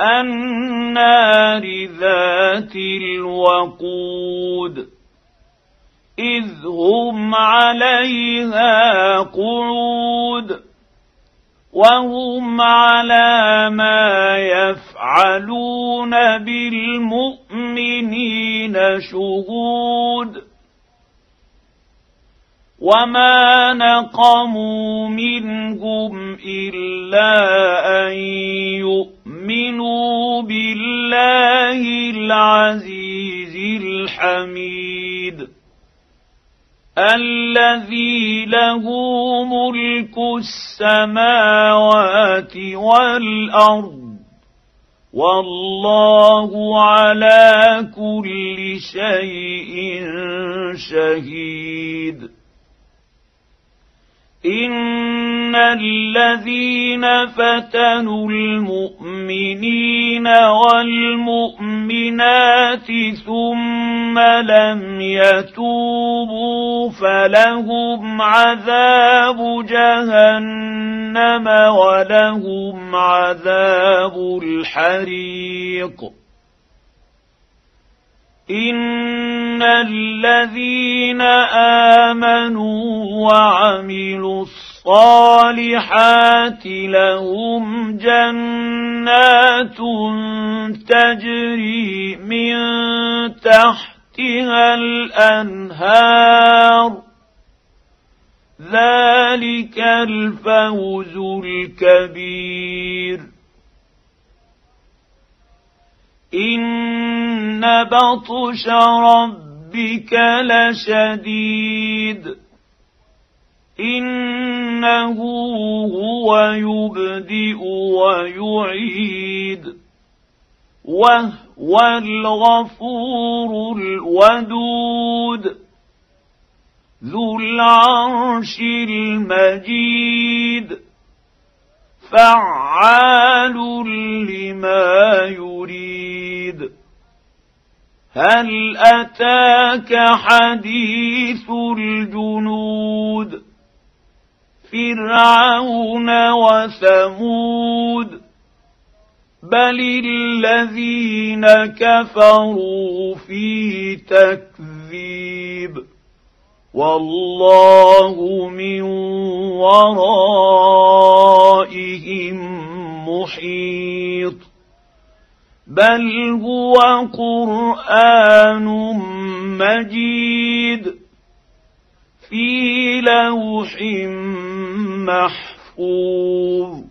النار ذات الوقود. إذ هم عليها قعود. وهم على ما يفعلون بالمؤمنين شهود. وما نقموا منهم إلا أن الحميد الذي له ملك السماوات والأرض. والله على كل شيء شهيد. إن الذين فتنوا المؤمنين والمؤمنات ثم لم يتوبوا فلهم عذاب جهنم ولهم عذاب الحريق. إن الذين آمنوا وعملوا الصالحات لهم جنات تجري من تحتها الأنهار. ذلك الفوز الكبير. إن بطش ربك لشديد. إنه هو يبدئ ويعيد. وهو الغفور الودود. ذو العرش المجيد. فعال لما يريد. هل أتاك حديث الجنود؟ فرعون وثمود بل الذين كفروا في تكذيب والله من ورائهم محيط بل هو قرآن مجيد في لوح محفوظ.